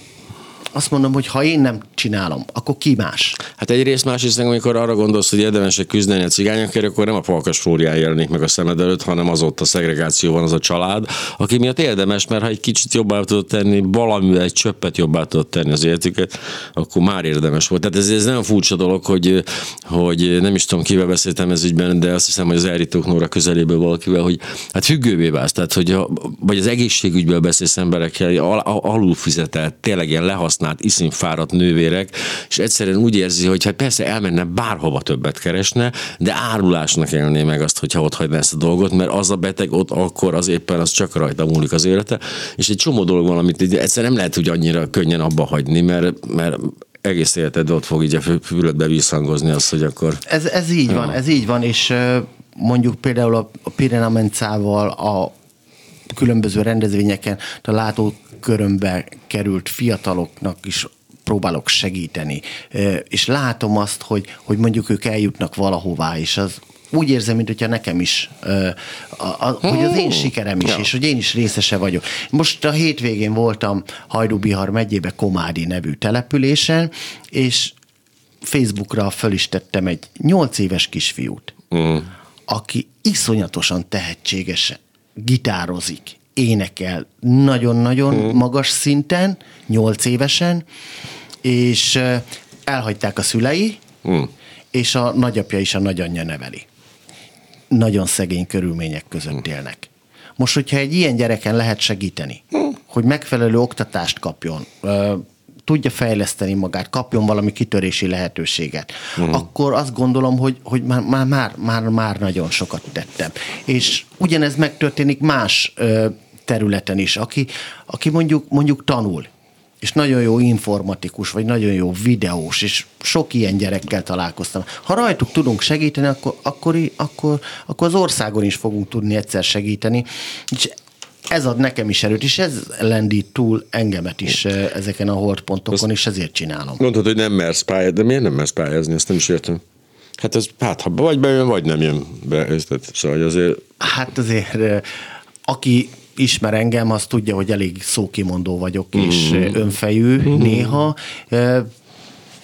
azt mondom, hogy ha én nem csinálom, akkor ki más? Hát egyrészt másrészt, amikor arra gondolsz, hogy érdemes küzdeni a cigányokért, akkor nem a Palkas Flórián jelenik meg a szemed előtt, hanem az ott a szegregáció van, az a család, aki miatt érdemes, mert ha egy kicsit jobbá tudod tenni, valamivel egy csöppet jobbá tudod tenni az életüket, akkor már érdemes volt. Tehát ez, ez nem furcsa dolog, hogy, hogy nem is tudom, kivel beszéltem ez ügyben, de azt hiszem, hogy az Elritók Nóra közeléből valakivel, hogy hát függővé válsz, tehát hogy vagy az egészségügyből beszélsz emberekkel, al, alul fizetett, tényleg ilyen lehasznált, iszonyfáradt nővér emberek, és egyszerűen úgy érzi, hogy hát persze elmenne bárhova többet keresne, de árulásnak élné meg azt, hogyha ott hagyná ezt a dolgot, mert az a beteg ott akkor az éppen az csak rajta múlik az élete, és egy csomó dolog van, amit egyszer nem lehet úgy annyira könnyen abba hagyni, mert, mert egész életed ott fog így a füledbe visszhangozni azt, hogy akkor... Ez, ez így ja. van, ez így van, és mondjuk például a, a Pirenamencával a különböző rendezvényeken a látókörömbe került fiataloknak is próbálok segíteni, és látom azt, hogy, hogy mondjuk ők eljutnak valahová, és az úgy érzem, mint hogyha nekem is, hogy az én sikerem is, ja. és hogy én is részese vagyok. Most a hétvégén voltam Hajdú-Bihar megyébe Komádi nevű településen, és Facebookra föl is tettem egy nyolc éves kisfiút, mm. aki iszonyatosan tehetséges gitározik, énekel nagyon-nagyon mm. magas szinten, nyolc évesen, és elhagyták a szülei, hmm. és a nagyapja is a nagyanyja neveli. Nagyon szegény körülmények között hmm. élnek. Most, hogyha egy ilyen gyereken lehet segíteni, hmm. hogy megfelelő oktatást kapjon, tudja fejleszteni magát, kapjon valami kitörési lehetőséget, hmm. akkor azt gondolom, hogy, hogy már, már, már, már, már nagyon sokat tettem. És ugyanez megtörténik más területen is, aki, aki mondjuk, mondjuk tanul, és nagyon jó informatikus, vagy nagyon jó videós, és sok ilyen gyerekkel találkoztam. Ha rajtuk tudunk segíteni, akkor, akkor, akkor, akkor az országon is fogunk tudni egyszer segíteni, és ez ad nekem is erőt, és ez lendít túl engemet is eh, ezeken a hordpontokon, és ezért csinálom. Mondtad, hogy nem mersz pályázni, de miért nem mersz pályázni, ezt nem is értem. Hát ez, hát ha vagy bejön, vagy nem jön be. Szóval azért... Hát azért, eh, aki ismer engem, az tudja, hogy elég szókimondó vagyok, mm-hmm. és önfejű mm-hmm. néha.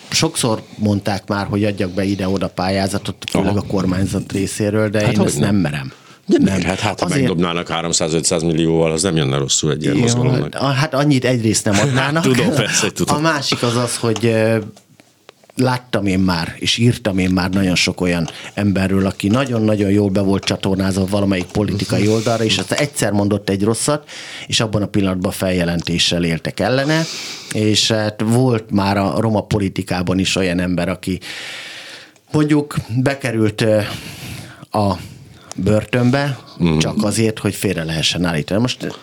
Sokszor mondták már, hogy adjak be ide-oda pályázatot, főleg Aha. a kormányzat részéről, de hát én ezt nem, nem merem. De nem, hát, hát ha Azért... megdobnának 300-500 millióval, az nem jönne rosszul egy ilyen mozgalomnak. Hát annyit egyrészt nem adnának. tudom, persze, tudom. A másik az az, hogy láttam én már, és írtam én már nagyon sok olyan emberről, aki nagyon-nagyon jól be volt csatornázva valamelyik politikai oldalra, és azt egyszer mondott egy rosszat, és abban a pillanatban feljelentéssel éltek ellene, és hát volt már a roma politikában is olyan ember, aki mondjuk bekerült a börtönbe, mm. csak azért, hogy félre lehessen állítani. Most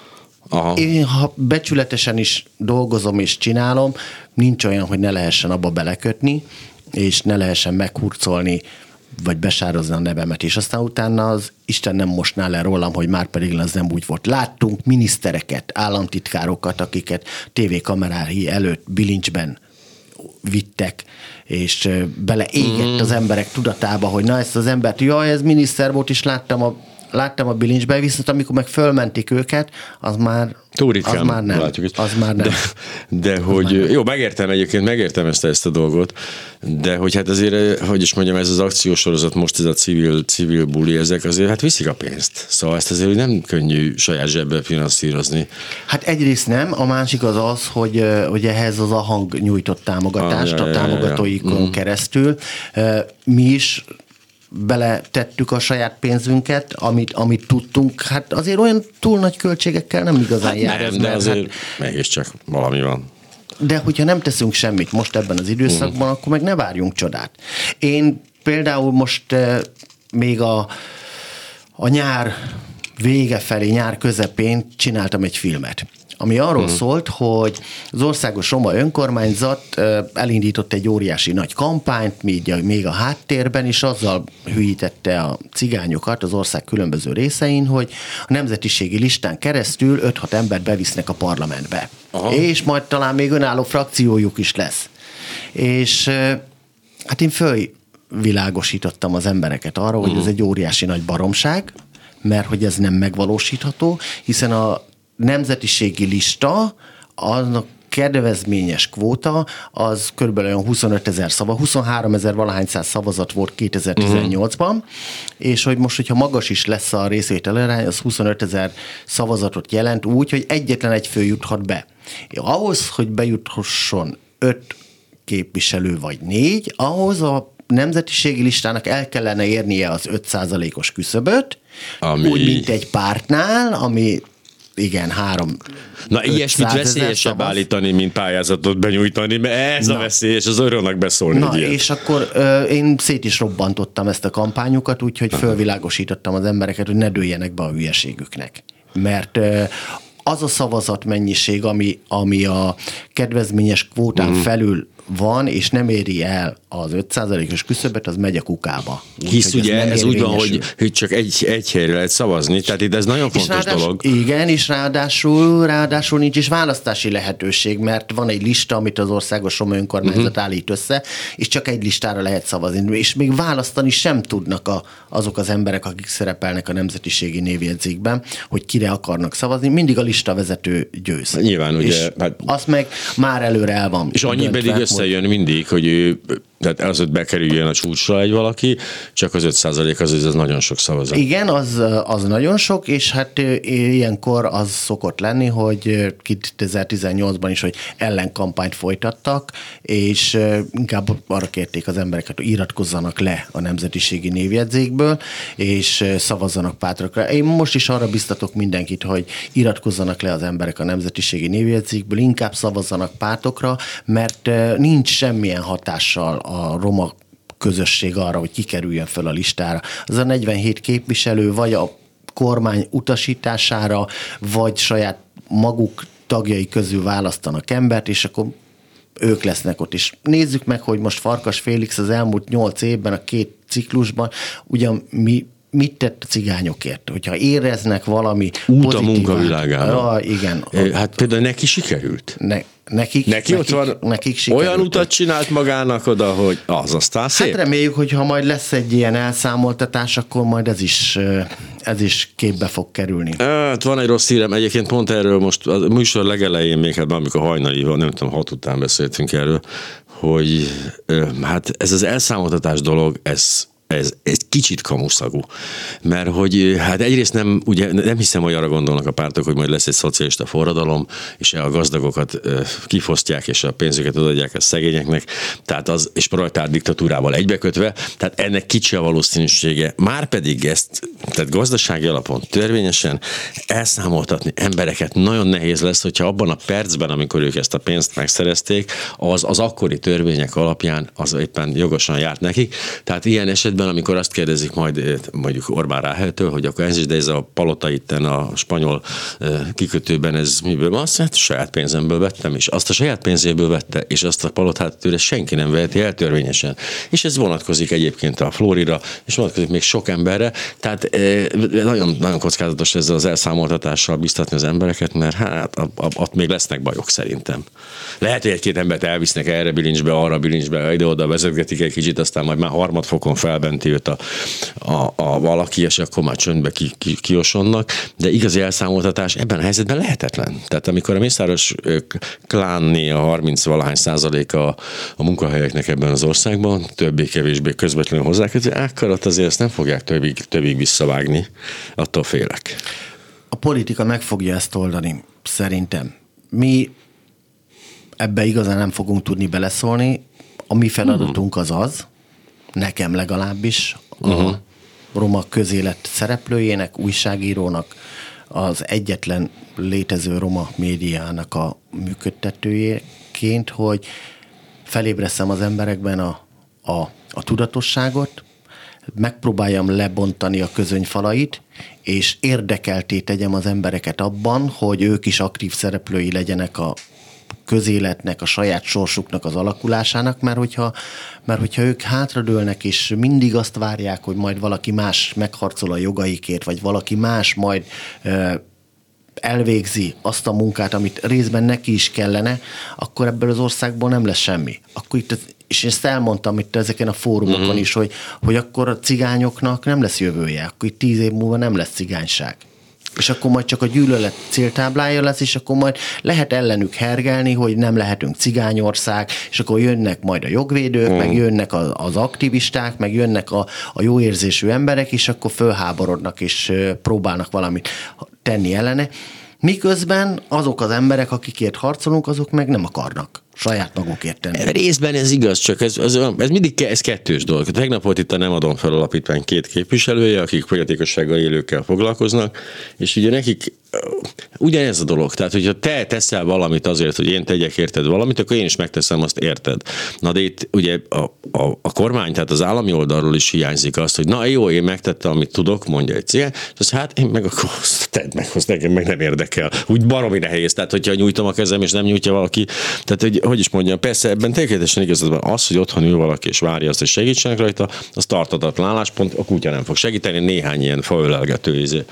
Aha. Én, ha becsületesen is dolgozom és csinálom, nincs olyan, hogy ne lehessen abba belekötni, és ne lehessen meghurcolni, vagy besározni a nevemet, és aztán utána az Isten nem mostná le rólam, hogy már pedig az nem úgy volt. Láttunk minisztereket, államtitkárokat, akiket tévékamerái előtt bilincsben vittek, és beleégett mm. az emberek tudatába, hogy na ezt az embert, jaj, ez miniszter volt, és láttam a láttam a bilincsbe, viszont amikor meg fölmentik őket, az már Túrikán, az már nem. Látjuk, az már nem. De, de hogy, nem. jó, megértem egyébként, megértem ezt, ezt a dolgot, de hogy hát azért, hogy is mondjam, ez az akciósorozat, most ez a civil, civil buli, ezek azért hát viszik a pénzt. Szóval ezt azért nem könnyű saját zsebbe finanszírozni. Hát egyrészt nem, a másik az az, hogy, hogy ehhez az a hang nyújtott támogatást ah, ja, a támogatóikon ja, ja. keresztül. Mi is beletettük a saját pénzünket, amit, amit tudtunk, hát azért olyan túl nagy költségekkel nem igazán hát jár. Nem, de hát azért hát, mégiscsak valami van. De hogyha nem teszünk semmit most ebben az időszakban, uh-huh. akkor meg ne várjunk csodát. Én például most eh, még a, a nyár vége felé, nyár közepén csináltam egy filmet ami arról hmm. szólt, hogy az országos roma önkormányzat elindított egy óriási nagy kampányt, még, még a háttérben, és azzal hülyítette a cigányokat az ország különböző részein, hogy a nemzetiségi listán keresztül 5-6 embert bevisznek a parlamentbe. Aha. És majd talán még önálló frakciójuk is lesz. És hát én fölvilágosítottam az embereket arra, hogy ez hmm. egy óriási nagy baromság, mert hogy ez nem megvalósítható, hiszen a nemzetiségi lista, annak kedvezményes kvóta, az körülbelül 25 ezer szava, 23 ezer valahány száz szavazat volt 2018-ban, uh-huh. és hogy most, hogyha magas is lesz a részvételerány, az 25 ezer szavazatot jelent úgy, hogy egyetlen egy fő juthat be. Ahhoz, hogy bejuthasson öt képviselő vagy négy, ahhoz a nemzetiségi listának el kellene érnie az 5%-os küszöböt, ami... úgy, mint egy pártnál, ami igen, három. Na, ilyesmit veszélyesebb szavaz. állítani, mint pályázatot benyújtani, mert ez Na. a veszélyes, az örülnek beszólni. Na, és akkor ö, én szét is robbantottam ezt a kampányokat, úgyhogy fölvilágosítottam az embereket, hogy ne dőljenek be a hülyeségüknek. Mert ö, az a szavazat mennyiség, ami, ami a kedvezményes kvótán mm. felül van, és nem éri el az 5%-os küszöbet, az megy a kukába. Úgy, Hisz ugye ez, ez úgy van, hogy, hogy csak egy, egy helyre lehet szavazni, tehát itt ez nagyon fontos ráadás, dolog. Igen, és ráadásul, ráadásul nincs is választási lehetőség, mert van egy lista, amit az országos roma önkormányzat uh-huh. állít össze, és csak egy listára lehet szavazni, és még választani sem tudnak a, azok az emberek, akik szerepelnek a nemzetiségi névjegyzékben, hogy kire akarnak szavazni, mindig a lista vezető győz. Nyilván, ugye. És hát... azt meg már előre el van. És annyi pedig összejön mindig, hogy ő tehát az, hogy bekerüljön a csúcsra egy valaki, csak az 5 százalék az, az nagyon sok szavazat. Igen, az, az nagyon sok, és hát ilyenkor az szokott lenni, hogy 2018-ban is, hogy ellenkampányt folytattak, és inkább arra kérték az embereket, hogy iratkozzanak le a nemzetiségi névjegyzékből, és szavazzanak pártokra. Én most is arra biztatok mindenkit, hogy iratkozzanak le az emberek a nemzetiségi névjegyzékből, inkább szavazzanak pártokra, mert nincs semmilyen hatással a roma közösség arra, hogy kikerüljön föl a listára. Az a 47 képviselő vagy a kormány utasítására, vagy saját maguk tagjai közül választanak embert, és akkor ők lesznek ott is. Nézzük meg, hogy most Farkas Félix az elmúlt nyolc évben, a két ciklusban, ugyan mi mit tett a cigányokért? Hogyha éreznek valami Út a munkavilágára. Ja, igen. Hát például neki sikerült. Ne, nekik, neki nekik, ott van, nekik sikerült. olyan utat csinált magának oda, hogy az aztán szép. Hát reméljük, hogy ha majd lesz egy ilyen elszámoltatás, akkor majd ez is, ez is képbe fog kerülni. Hát van egy rossz hírem, egyébként pont erről most a műsor legelején, még hát amikor hajnali, nem tudom, hat után beszéltünk erről, hogy hát ez az elszámoltatás dolog, ez ez egy kicsit kamuszagú. Mert hogy hát egyrészt nem, ugye, nem hiszem, hogy arra gondolnak a pártok, hogy majd lesz egy szocialista forradalom, és a gazdagokat kifosztják, és a pénzüket odaadják a szegényeknek, tehát az, és proletár diktatúrával egybekötve, tehát ennek kicsi a valószínűsége. Már pedig ezt, tehát gazdasági alapon törvényesen elszámoltatni embereket nagyon nehéz lesz, hogyha abban a percben, amikor ők ezt a pénzt megszerezték, az az akkori törvények alapján az éppen jogosan járt nekik. Tehát ilyen esetben helyzetben, amikor azt kérdezik majd mondjuk Orbán Ráheltől, hogy akkor ez is, de ez a palota itten a spanyol kikötőben, ez miből van? Azt hát saját pénzemből vettem, és azt a saját pénzéből vette, és azt a palotát tőle senki nem veheti el törvényesen. És ez vonatkozik egyébként a Florira, és vonatkozik még sok emberre, tehát nagyon, nagyon kockázatos ezzel az elszámoltatással biztatni az embereket, mert hát ott még lesznek bajok szerintem. Lehet, hogy egy-két embert elvisznek erre bilincsbe, arra bilincsbe, ide-oda vezetgetik egy kicsit, aztán majd már harmadfokon felbenti őt a, a, a valaki, és akkor már csöndbe ki, ki, kiosonnak, de igazi elszámoltatás ebben a helyzetben lehetetlen. Tehát amikor a Mészáros klánné a 30 valahány százaléka a, munkahelyeknek ebben az országban, többé-kevésbé közvetlenül hozzákötő, akkor ott azért ezt nem fogják többig, többig visszavágni, attól félek. A politika meg fogja ezt oldani, szerintem. Mi ebbe igazán nem fogunk tudni beleszólni. A mi feladatunk az az, nekem legalábbis, a uh-huh. roma közélet szereplőjének, újságírónak, az egyetlen létező roma médiának a működtetőjéként, hogy felébreszem az emberekben a, a, a tudatosságot, megpróbáljam lebontani a közönyfalait, és érdekelté tegyem az embereket abban, hogy ők is aktív szereplői legyenek a közéletnek, a saját sorsuknak az alakulásának, mert hogyha, mert hogyha ők hátradőlnek, és mindig azt várják, hogy majd valaki más megharcol a jogaikért, vagy valaki más majd elvégzi azt a munkát, amit részben neki is kellene, akkor ebből az országból nem lesz semmi. Akkor itt, és ezt elmondtam itt ezeken a fórumokon uh-huh. is, hogy, hogy akkor a cigányoknak nem lesz jövője, akkor itt tíz év múlva nem lesz cigányság és akkor majd csak a gyűlölet céltáblája lesz, és akkor majd lehet ellenük hergelni, hogy nem lehetünk cigányország, és akkor jönnek majd a jogvédők, mm. meg jönnek az aktivisták, meg jönnek a, a jó érzésű emberek, és akkor fölháborodnak, és próbálnak valamit tenni ellene. Miközben azok az emberek, akikért harcolunk, azok meg nem akarnak saját magukért tenni. Részben ez igaz, csak ez, ez, ez mindig ez kettős dolog. Tegnap volt itt a Nem adom fel alapítvány két képviselője, akik fogyatékossággal élőkkel foglalkoznak, és ugye nekik ugyanez a dolog. Tehát, hogyha te teszel valamit azért, hogy én tegyek érted valamit, akkor én is megteszem azt érted. Na de itt ugye a, a, a kormány, tehát az állami oldalról is hiányzik azt, hogy na jó, én megtettem, amit tudok, mondja egy cél, és az hát én meg akkor tedd meg, azt nekem meg nem érdekel. Úgy baromi nehéz. Tehát, hogyha nyújtom a kezem, és nem nyújtja valaki. Tehát, hogy, hogy is mondjam, persze ebben tökéletesen igazad van. Az, hogy otthon ül valaki és várja azt, hogy segítsenek rajta, az tartatatlan álláspont, a kutya nem fog segíteni. Néhány ilyen faölelgető izé,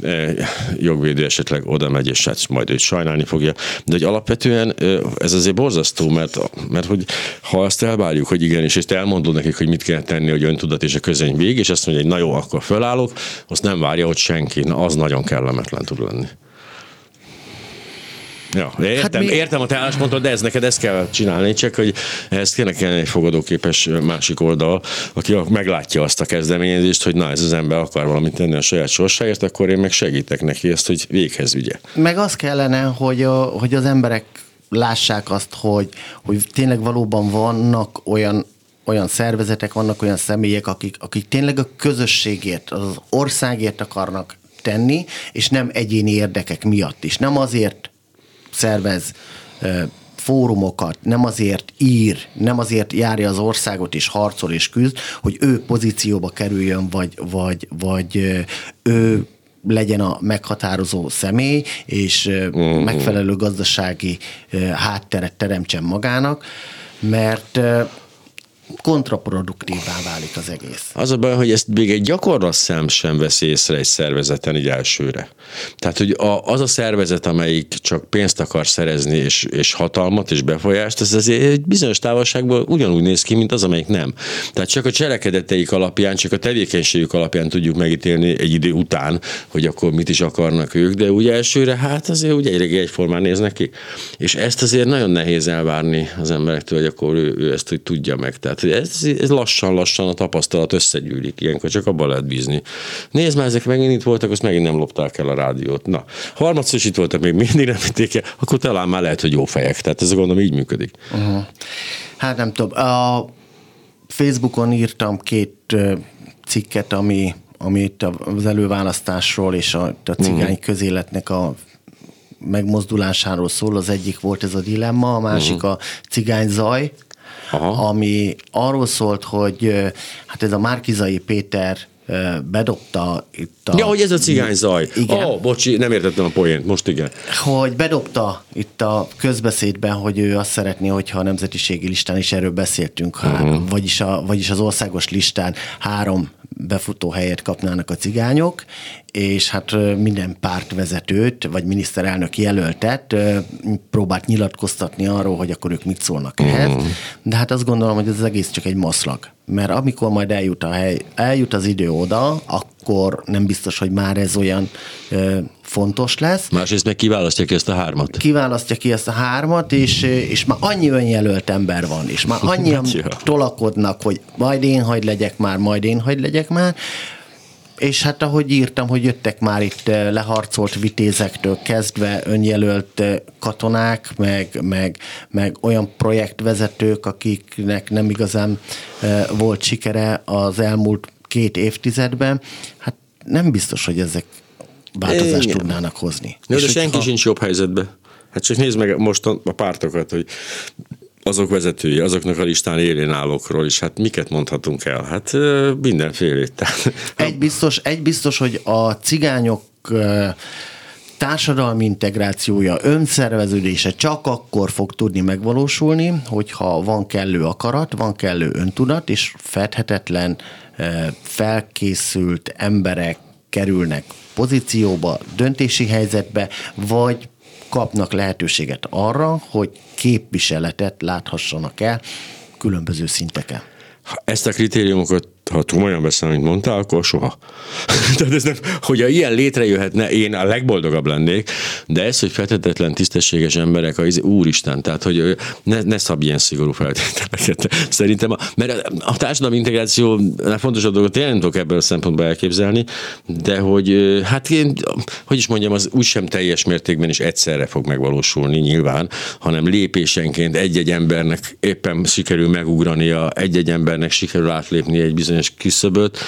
eh, jogvédő esetleg oda megy, és hát majd őt sajnálni fogja. De hogy alapvetően ez azért borzasztó, mert, mert hogy ha azt elvárjuk, hogy igen, és ezt elmondod nekik, hogy mit kell tenni, hogy öntudat és a közöny vég, és azt mondja, hogy na jó, akkor fölállok, azt nem várja, hogy senki. Na, az nagyon kellemetlen tud lenni. Ja, értem, hát mi... értem a te álláspontot, de ez neked ezt kell csinálni, csak hogy ezt kéne kellene egy fogadóképes másik oldal, aki meglátja azt a kezdeményezést, hogy na ez az ember akar valamit tenni a saját sorsáért, akkor én meg segítek neki ezt, hogy véghez vigye. Meg az kellene, hogy, a, hogy az emberek lássák azt, hogy, hogy tényleg valóban vannak olyan olyan szervezetek, vannak olyan személyek, akik, akik tényleg a közösségért, az országért akarnak tenni, és nem egyéni érdekek miatt is. Nem azért szervez fórumokat, nem azért ír, nem azért járja az országot és harcol és küzd, hogy ő pozícióba kerüljön, vagy, vagy, vagy ő legyen a meghatározó személy, és uh-huh. megfelelő gazdasági hátteret teremtsen magának, mert kontraproduktívá válik az egész. Az a baj, hogy ezt még egy gyakorlat szem sem vesz észre egy szervezeten így elsőre. Tehát, hogy a, az a szervezet, amelyik csak pénzt akar szerezni, és, és hatalmat, és befolyást, ez azért egy bizonyos távolságból ugyanúgy néz ki, mint az, amelyik nem. Tehát csak a cselekedeteik alapján, csak a tevékenységük alapján tudjuk megítélni egy idő után, hogy akkor mit is akarnak ők, de úgy elsőre, hát azért úgy egyre egyformán néznek ki. És ezt azért nagyon nehéz elvárni az emberektől, hogy akkor ő, ő ezt hogy tudja meg. Tehát tehát ez, ez lassan-lassan a tapasztalat összegyűlik, ilyenkor csak abban lehet bízni. Nézd már, ezek megint itt voltak, azt megint nem lopták el a rádiót. Na, harmadszor is itt voltak, még mindig nem vitték el, akkor talán már lehet, hogy jó fejek. Tehát ez a gondolom így működik. Uh-huh. Hát nem tudom. A Facebookon írtam két cikket, ami, ami itt az előválasztásról és a, a cigány uh-huh. közéletnek a megmozdulásáról szól. Az egyik volt ez a dilemma, a másik uh-huh. a cigány zaj, Aha. ami arról szólt, hogy hát ez a Márkizai Péter bedobta itt a... Ja, hogy ez a cigány zaj. Igen. Oh, bocsi, nem értettem a poént, most igen. Hogy bedobta itt a közbeszédben, hogy ő azt szeretné, hogyha a nemzetiségi listán is erről beszéltünk, uh-huh. vagyis, a, vagyis az országos listán három befutó helyet kapnának a cigányok, és hát minden pártvezetőt, vagy miniszterelnök jelöltet próbált nyilatkoztatni arról, hogy akkor ők mit szólnak ehhez. Mm. De hát azt gondolom, hogy ez az egész csak egy maszlag. Mert amikor majd eljut, a hely, eljut az idő oda, akkor nem biztos, hogy már ez olyan fontos lesz. Másrészt meg kiválasztja ki ezt a hármat. Kiválasztja ki ezt a hármat, és, és már annyi önjelölt ember van, és már annyian tolakodnak, hogy majd én hagy legyek már, majd én hagy legyek már, és hát ahogy írtam, hogy jöttek már itt eh, leharcolt vitézektől kezdve önjelölt eh, katonák, meg, meg, meg olyan projektvezetők, akiknek nem igazán eh, volt sikere az elmúlt két évtizedben, hát nem biztos, hogy ezek változást Igen. tudnának hozni. Jó, de senki ha... sincs jobb helyzetben. Hát csak nézd meg most a pártokat, hogy azok vezetői, azoknak a listán élén állókról is, hát miket mondhatunk el? Hát mindenfélét. Egy biztos, egy biztos, hogy a cigányok társadalmi integrációja, önszerveződése csak akkor fog tudni megvalósulni, hogyha van kellő akarat, van kellő öntudat, és fedhetetlen, felkészült emberek kerülnek pozícióba, döntési helyzetbe, vagy kapnak lehetőséget arra, hogy képviseletet láthassanak el különböző szinteken. Ezt a kritériumokat ha komolyan beszélem, mint mondtál, akkor soha. Tehát ez nem, hogyha ilyen létrejöhetne, én a legboldogabb lennék, de ez, hogy feltétlenül tisztességes emberek, az úristen, tehát hogy ne, ne szab ilyen szigorú feltételeket. Szerintem, a, mert a társadalmi integráció fontosabb dolgot tényleg nem tudok ebből a szempontból elképzelni, de hogy hát én, hogy is mondjam, az úgysem teljes mértékben is egyszerre fog megvalósulni nyilván, hanem lépésenként egy-egy embernek éppen sikerül megugrania, egy-egy embernek sikerül átlépni egy bizonyos bizonyos küszöböt,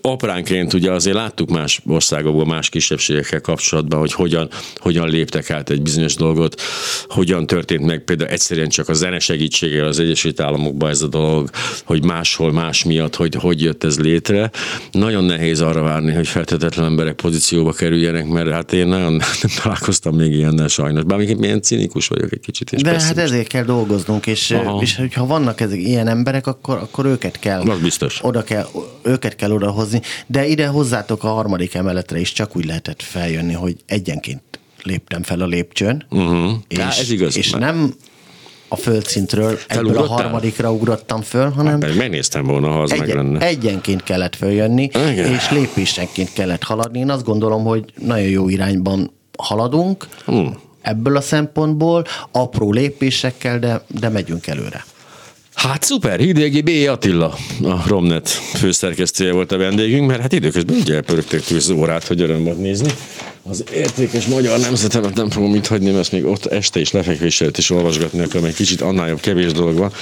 apránként ugye azért láttuk más országokban, más kisebbségekkel kapcsolatban, hogy hogyan, hogyan léptek át egy bizonyos dolgot, hogyan történt meg például egyszerűen csak a zene segítségével az Egyesült Államokban ez a dolog, hogy máshol más miatt, hogy hogy jött ez létre. Nagyon nehéz arra várni, hogy feltétlenül emberek pozícióba kerüljenek, mert hát én nagyon nem találkoztam még ilyennel sajnos. Bármilyen milyen cinikus vagyok egy kicsit. És De hát ezért kell dolgoznunk, és, és hogyha vannak ezek ilyen emberek, akkor, akkor őket kell. Az biztos. Oda kell, őket kell odahozni, de ide hozzátok a harmadik emeletre is csak úgy lehetett feljönni, hogy egyenként léptem fel a lépcsőn, uh-huh. és, Há, ez igaz, és nem a földszintről egyből a harmadikra ugrottam föl, hanem... Hát, megnéztem volna, ha az egyen, meg lenne. Egyenként kellett följönni, Igen. és lépésenként kellett haladni. Én azt gondolom, hogy nagyon jó irányban haladunk, hmm. ebből a szempontból, apró lépésekkel, de, de megyünk előre. Hát szuper, Hidegi B. Attila, a Romnet főszerkesztője volt a vendégünk, mert hát időközben ugye elpörögték az órát, hogy öröm nézni az értékes magyar nemzetemet nem fogom itt hagyni, mert még ott este is lefekvés előtt is olvasgatni akkor egy kicsit annál jobb kevés dolog van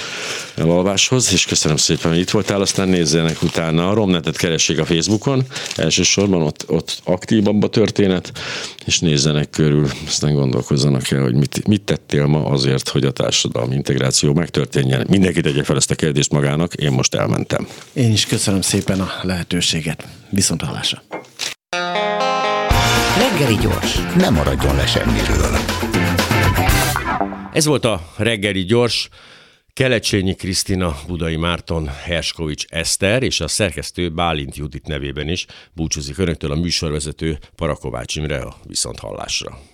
elalváshoz, és köszönöm szépen, hogy itt voltál, aztán nézzenek utána a Romnetet keressék a Facebookon, elsősorban ott, ott aktívabb a történet, és nézzenek körül, aztán gondolkozzanak el, hogy mit, mit tettél ma azért, hogy a társadalmi integráció megtörténjen. Mindenki tegye fel ezt a kérdést magának, én most elmentem. Én is köszönöm szépen a lehetőséget. Viszont hallásra. Reggeli gyors, nem maradjon le semmiről. Ez volt a reggeli gyors. Kelecsényi Krisztina, Budai Márton, Herskovics Eszter és a szerkesztő Bálint Judit nevében is búcsúzik önöktől a műsorvezető Parakovács Imre a Viszonthallásra.